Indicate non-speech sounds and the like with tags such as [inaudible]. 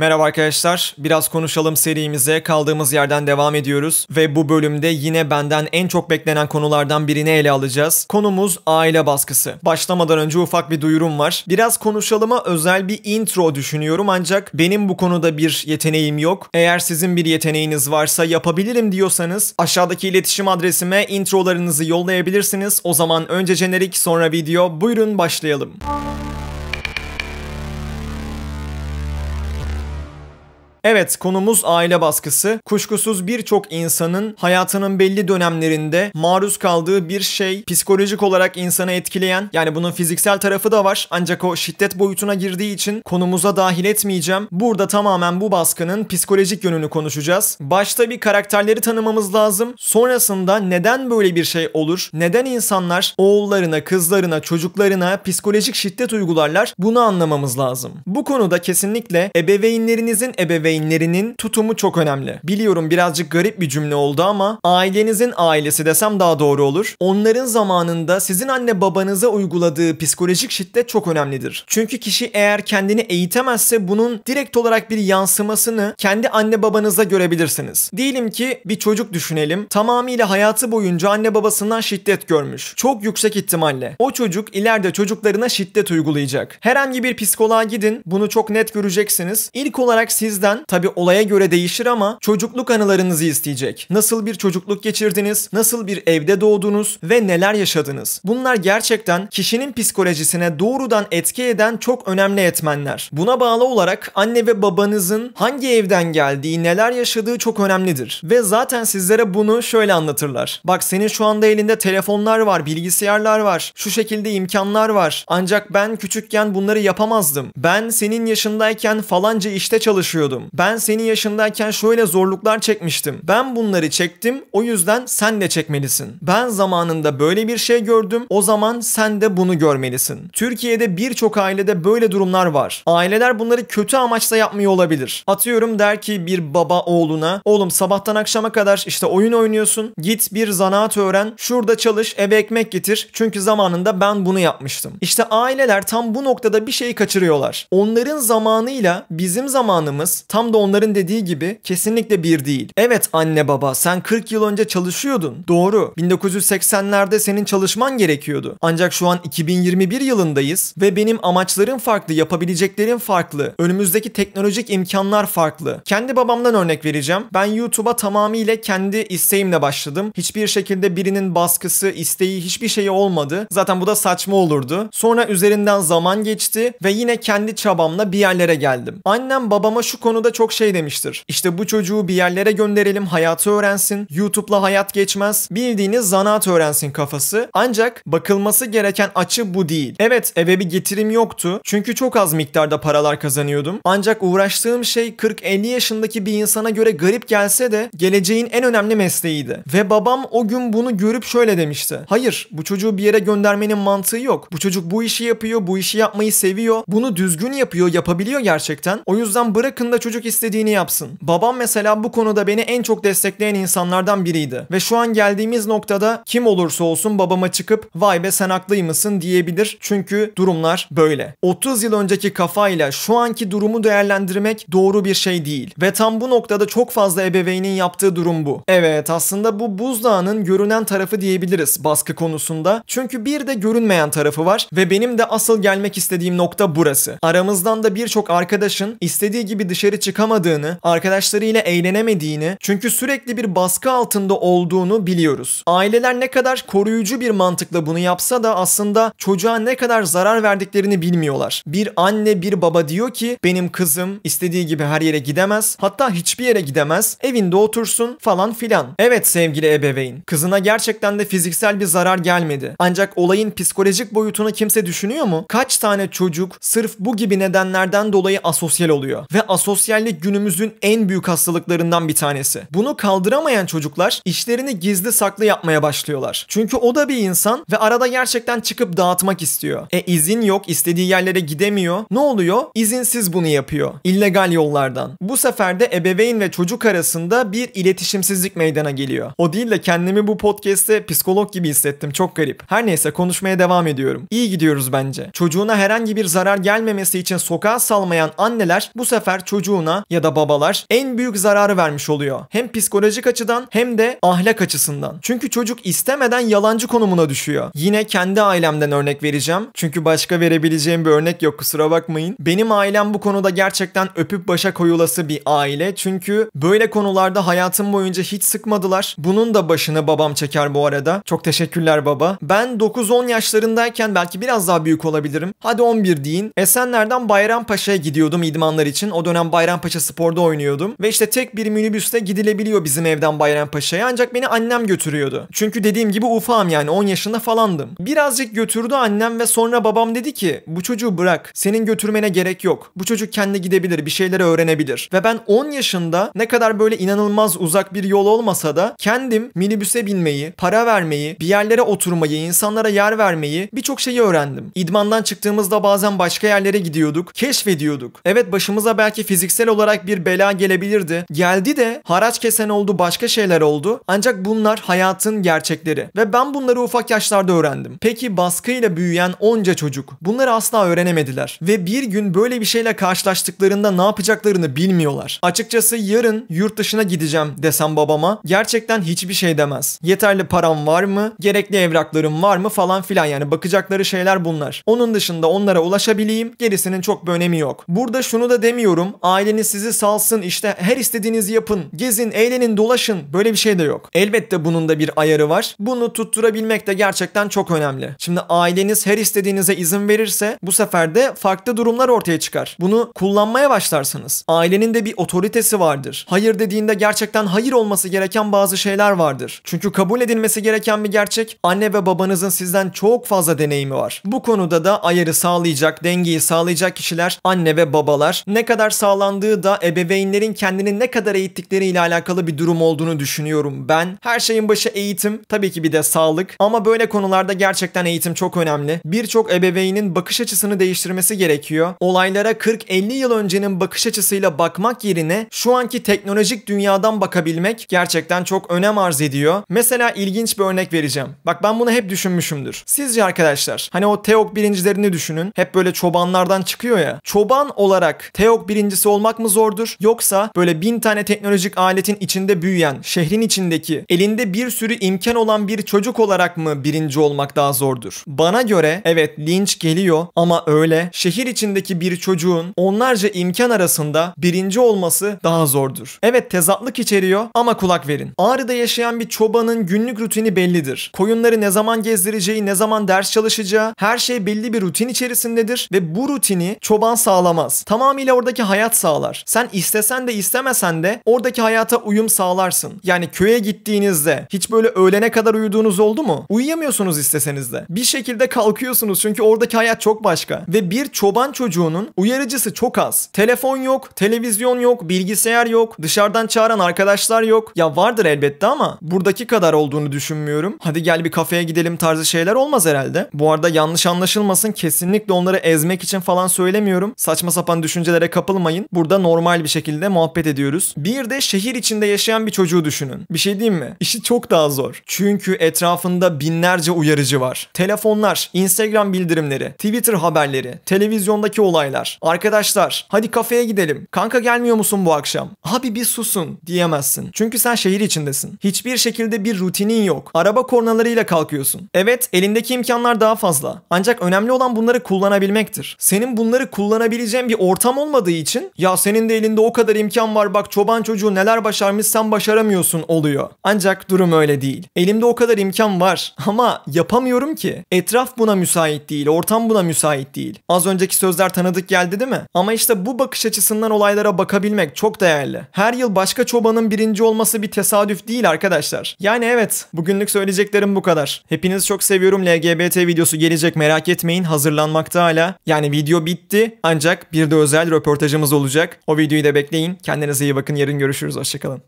Merhaba arkadaşlar. Biraz konuşalım serimize kaldığımız yerden devam ediyoruz ve bu bölümde yine benden en çok beklenen konulardan birini ele alacağız. Konumuz aile baskısı. Başlamadan önce ufak bir duyurum var. Biraz konuşalıma özel bir intro düşünüyorum ancak benim bu konuda bir yeteneğim yok. Eğer sizin bir yeteneğiniz varsa yapabilirim diyorsanız aşağıdaki iletişim adresime introlarınızı yollayabilirsiniz. O zaman önce jenerik sonra video. Buyurun başlayalım. Evet konumuz aile baskısı. Kuşkusuz birçok insanın hayatının belli dönemlerinde maruz kaldığı bir şey psikolojik olarak insanı etkileyen yani bunun fiziksel tarafı da var ancak o şiddet boyutuna girdiği için konumuza dahil etmeyeceğim. Burada tamamen bu baskının psikolojik yönünü konuşacağız. Başta bir karakterleri tanımamız lazım. Sonrasında neden böyle bir şey olur? Neden insanlar oğullarına, kızlarına, çocuklarına psikolojik şiddet uygularlar? Bunu anlamamız lazım. Bu konuda kesinlikle ebeveynlerinizin ebeveyn ebeveynlerinin tutumu çok önemli. Biliyorum birazcık garip bir cümle oldu ama ailenizin ailesi desem daha doğru olur. Onların zamanında sizin anne babanıza uyguladığı psikolojik şiddet çok önemlidir. Çünkü kişi eğer kendini eğitemezse bunun direkt olarak bir yansımasını kendi anne babanıza görebilirsiniz. Diyelim ki bir çocuk düşünelim. Tamamıyla hayatı boyunca anne babasından şiddet görmüş. Çok yüksek ihtimalle. O çocuk ileride çocuklarına şiddet uygulayacak. Herhangi bir psikoloğa gidin. Bunu çok net göreceksiniz. İlk olarak sizden tabi olaya göre değişir ama çocukluk anılarınızı isteyecek. Nasıl bir çocukluk geçirdiniz? Nasıl bir evde doğdunuz ve neler yaşadınız? Bunlar gerçekten kişinin psikolojisine doğrudan etki eden çok önemli etmenler. Buna bağlı olarak anne ve babanızın hangi evden geldiği, neler yaşadığı çok önemlidir. Ve zaten sizlere bunu şöyle anlatırlar. Bak senin şu anda elinde telefonlar var, bilgisayarlar var, şu şekilde imkanlar var. Ancak ben küçükken bunları yapamazdım. Ben senin yaşındayken falanca işte çalışıyordum. Ben senin yaşındayken şöyle zorluklar çekmiştim. Ben bunları çektim o yüzden sen de çekmelisin. Ben zamanında böyle bir şey gördüm o zaman sen de bunu görmelisin. Türkiye'de birçok ailede böyle durumlar var. Aileler bunları kötü amaçla yapmıyor olabilir. Atıyorum der ki bir baba oğluna oğlum sabahtan akşama kadar işte oyun oynuyorsun git bir zanaat öğren şurada çalış eve ekmek getir çünkü zamanında ben bunu yapmıştım. İşte aileler tam bu noktada bir şeyi kaçırıyorlar. Onların zamanıyla bizim zamanımız tam tam da onların dediği gibi kesinlikle bir değil. Evet anne baba sen 40 yıl önce çalışıyordun. Doğru. 1980'lerde senin çalışman gerekiyordu. Ancak şu an 2021 yılındayız ve benim amaçlarım farklı, yapabileceklerim farklı. Önümüzdeki teknolojik imkanlar farklı. Kendi babamdan örnek vereceğim. Ben YouTube'a tamamıyla kendi isteğimle başladım. Hiçbir şekilde birinin baskısı, isteği hiçbir şey olmadı. Zaten bu da saçma olurdu. Sonra üzerinden zaman geçti ve yine kendi çabamla bir yerlere geldim. Annem babama şu konuda çok şey demiştir. İşte bu çocuğu bir yerlere gönderelim, hayatı öğrensin. YouTube'la hayat geçmez. Bildiğiniz zanaat öğrensin kafası. Ancak bakılması gereken açı bu değil. Evet eve bir getirim yoktu. Çünkü çok az miktarda paralar kazanıyordum. Ancak uğraştığım şey 40-50 yaşındaki bir insana göre garip gelse de geleceğin en önemli mesleğiydi. Ve babam o gün bunu görüp şöyle demişti. Hayır bu çocuğu bir yere göndermenin mantığı yok. Bu çocuk bu işi yapıyor, bu işi yapmayı seviyor. Bunu düzgün yapıyor, yapabiliyor gerçekten. O yüzden bırakın da çocuk istediğini yapsın. Babam mesela bu konuda beni en çok destekleyen insanlardan biriydi. Ve şu an geldiğimiz noktada kim olursa olsun babama çıkıp vay be sen haklıymışsın diyebilir. Çünkü durumlar böyle. 30 yıl önceki kafayla şu anki durumu değerlendirmek doğru bir şey değil. Ve tam bu noktada çok fazla ebeveynin yaptığı durum bu. Evet aslında bu buzdağının görünen tarafı diyebiliriz baskı konusunda. Çünkü bir de görünmeyen tarafı var ve benim de asıl gelmek istediğim nokta burası. Aramızdan da birçok arkadaşın istediği gibi dışarı çık çıkamadığını, arkadaşlarıyla eğlenemediğini, çünkü sürekli bir baskı altında olduğunu biliyoruz. Aileler ne kadar koruyucu bir mantıkla bunu yapsa da aslında çocuğa ne kadar zarar verdiklerini bilmiyorlar. Bir anne bir baba diyor ki benim kızım istediği gibi her yere gidemez, hatta hiçbir yere gidemez, evinde otursun falan filan. Evet sevgili ebeveyn, kızına gerçekten de fiziksel bir zarar gelmedi. Ancak olayın psikolojik boyutunu kimse düşünüyor mu? Kaç tane çocuk sırf bu gibi nedenlerden dolayı asosyal oluyor ve asosyallik cinsellik günümüzün en büyük hastalıklarından bir tanesi. Bunu kaldıramayan çocuklar işlerini gizli saklı yapmaya başlıyorlar. Çünkü o da bir insan ve arada gerçekten çıkıp dağıtmak istiyor. E izin yok, istediği yerlere gidemiyor. Ne oluyor? İzinsiz bunu yapıyor. İllegal yollardan. Bu sefer de ebeveyn ve çocuk arasında bir iletişimsizlik meydana geliyor. O değil de kendimi bu podcast'te psikolog gibi hissettim. Çok garip. Her neyse konuşmaya devam ediyorum. İyi gidiyoruz bence. Çocuğuna herhangi bir zarar gelmemesi için sokağa salmayan anneler bu sefer çocuğun çocuğuna ya da babalar en büyük zararı vermiş oluyor. Hem psikolojik açıdan hem de ahlak açısından. Çünkü çocuk istemeden yalancı konumuna düşüyor. Yine kendi ailemden örnek vereceğim. Çünkü başka verebileceğim bir örnek yok kusura bakmayın. Benim ailem bu konuda gerçekten öpüp başa koyulası bir aile. Çünkü böyle konularda hayatım boyunca hiç sıkmadılar. Bunun da başını babam çeker bu arada. Çok teşekkürler baba. Ben 9-10 yaşlarındayken belki biraz daha büyük olabilirim. Hadi 11 deyin. Esenler'den Bayrampaşa'ya gidiyordum idmanlar için. O dönem Bayrampaşa Spor'da oynuyordum. Ve işte tek bir minibüste gidilebiliyor bizim evden Bayrampaşa'ya. Ancak beni annem götürüyordu. Çünkü dediğim gibi ufağım yani 10 yaşında falandım. Birazcık götürdü annem ve sonra babam dedi ki bu çocuğu bırak. Senin götürmene gerek yok. Bu çocuk kendi gidebilir, bir şeyleri öğrenebilir. Ve ben 10 yaşında ne kadar böyle inanılmaz uzak bir yol olmasa da kendim minibüse binmeyi, para vermeyi, bir yerlere oturmayı, insanlara yer vermeyi, birçok şeyi öğrendim. İdmandan çıktığımızda bazen başka yerlere gidiyorduk, keşfediyorduk. Evet başımıza belki fiziksel olarak bir bela gelebilirdi. Geldi de haraç kesen oldu, başka şeyler oldu. Ancak bunlar hayatın gerçekleri. Ve ben bunları ufak yaşlarda öğrendim. Peki baskıyla büyüyen onca çocuk bunları asla öğrenemediler. Ve bir gün böyle bir şeyle karşılaştıklarında ne yapacaklarını bilmiyorlar. Açıkçası yarın yurt dışına gideceğim desem babama gerçekten hiçbir şey demez. Yeterli param var mı? Gerekli evraklarım var mı? Falan filan yani bakacakları şeyler bunlar. Onun dışında onlara ulaşabileyim gerisinin çok bir önemi yok. Burada şunu da demiyorum. Aileniz sizi salsın işte her istediğinizi yapın. Gezin, eğlenin, dolaşın. Böyle bir şey de yok. Elbette bunun da bir ayarı var. Bunu tutturabilmek de gerçekten çok önemli. Şimdi aileniz her istediğinize izin verirse bu sefer de farklı durumlar ortaya çıkar. Bunu kullanmaya başlarsınız. Ailenin de bir otoritesi vardır. Hayır dediğinde gerçekten hayır olması gereken bazı şeyler vardır. Çünkü kabul edilmesi gereken bir gerçek anne ve babanızın sizden çok fazla deneyimi var. Bu konuda da ayarı sağlayacak, dengeyi sağlayacak kişiler anne ve babalar. Ne kadar sağlandığı da ebeveynlerin kendini ne kadar eğittikleriyle alakalı bir durum olduğunu düşünüyorum ben. Her şeyin başı eğitim, tabii ki bir de sağlık ama böyle konularda gerçekten eğitim çok önemli. Birçok ebeveynin bakış açısını değiştirmesi gerekiyor. Olaylara 40-50 yıl öncenin bakış açısıyla bakmak yerine şu anki teknolojik dünyadan bakabilmek gerçekten çok önem arz ediyor. Mesela ilginç bir örnek vereceğim. Bak ben bunu hep düşünmüşümdür. Sizce arkadaşlar hani o TEOK birincilerini düşünün. Hep böyle çobanlardan çıkıyor ya. Çoban olarak TEOK birincisi olmak mı zordur? Yoksa böyle bin tane teknolojik aletin içinde büyüyen, şehrin içindeki, elinde bir sürü imkan olan bir çocuk olarak mı birinci olmak daha zordur? Bana göre evet linç geliyor ama öyle şehir içindeki bir çocuğun onlarca imkan arasında birinci olması daha zordur. Evet tezatlık içeriyor ama kulak verin. Ağrı'da yaşayan bir çobanın günlük rutini bellidir. Koyunları ne zaman gezdireceği, ne zaman ders çalışacağı her şey belli bir rutin içerisindedir ve bu rutini çoban sağlamaz. Tamamıyla oradaki hayat sağlar. Sen istesen de istemesen de oradaki hayata uyum sağlarsın. Yani köye gittiğinizde hiç böyle öğlene kadar uyuduğunuz oldu mu? Uyuyamıyorsunuz isteseniz de. Bir şekilde kalkıyorsunuz çünkü oradaki hayat çok başka. Ve bir çoban çocuğunun uyarıcısı çok az. Telefon yok, televizyon yok, bilgisayar yok, dışarıdan çağıran arkadaşlar yok. Ya vardır elbette ama buradaki kadar olduğunu düşünmüyorum. Hadi gel bir kafeye gidelim tarzı şeyler olmaz herhalde. Bu arada yanlış anlaşılmasın kesinlikle onları ezmek için falan söylemiyorum. Saçma sapan düşüncelere kapılmayın. Burada normal bir şekilde muhabbet ediyoruz. Bir de şehir içinde yaşayan bir çocuğu düşünün. Bir şey diyeyim mi? İşi çok daha zor. Çünkü etrafında binlerce uyarıcı var. Telefonlar, Instagram bildirimleri, Twitter haberleri, televizyondaki olaylar. Arkadaşlar hadi kafeye gidelim. Kanka gelmiyor musun bu akşam? Abi bir susun diyemezsin. Çünkü sen şehir içindesin. Hiçbir şekilde bir rutinin yok. Araba kornalarıyla kalkıyorsun. Evet elindeki imkanlar daha fazla. Ancak önemli olan bunları kullanabilmektir. Senin bunları kullanabileceğin bir ortam olmadığı için ya senin de elinde o kadar imkan var bak çoban çocuğu neler başarmış sen başaramıyorsun oluyor. Ancak durum öyle değil. Elimde o kadar imkan var [laughs] ama yapamıyorum ki. Etraf buna müsait değil, ortam buna müsait değil. Az önceki sözler tanıdık geldi değil mi? Ama işte bu bakış açısından olaylara bakabilmek çok değerli. Her yıl başka çobanın birinci olması bir tesadüf değil arkadaşlar. Yani evet, bugünlük söyleyeceklerim bu kadar. Hepinizi çok seviyorum. LGBT videosu gelecek merak etmeyin. Hazırlanmakta hala. Yani video bitti ancak bir de özel röportajımız olacak. O videoyu da bekleyin. Kendinize iyi bakın. Yarın görüşürüz. Hoşçakalın.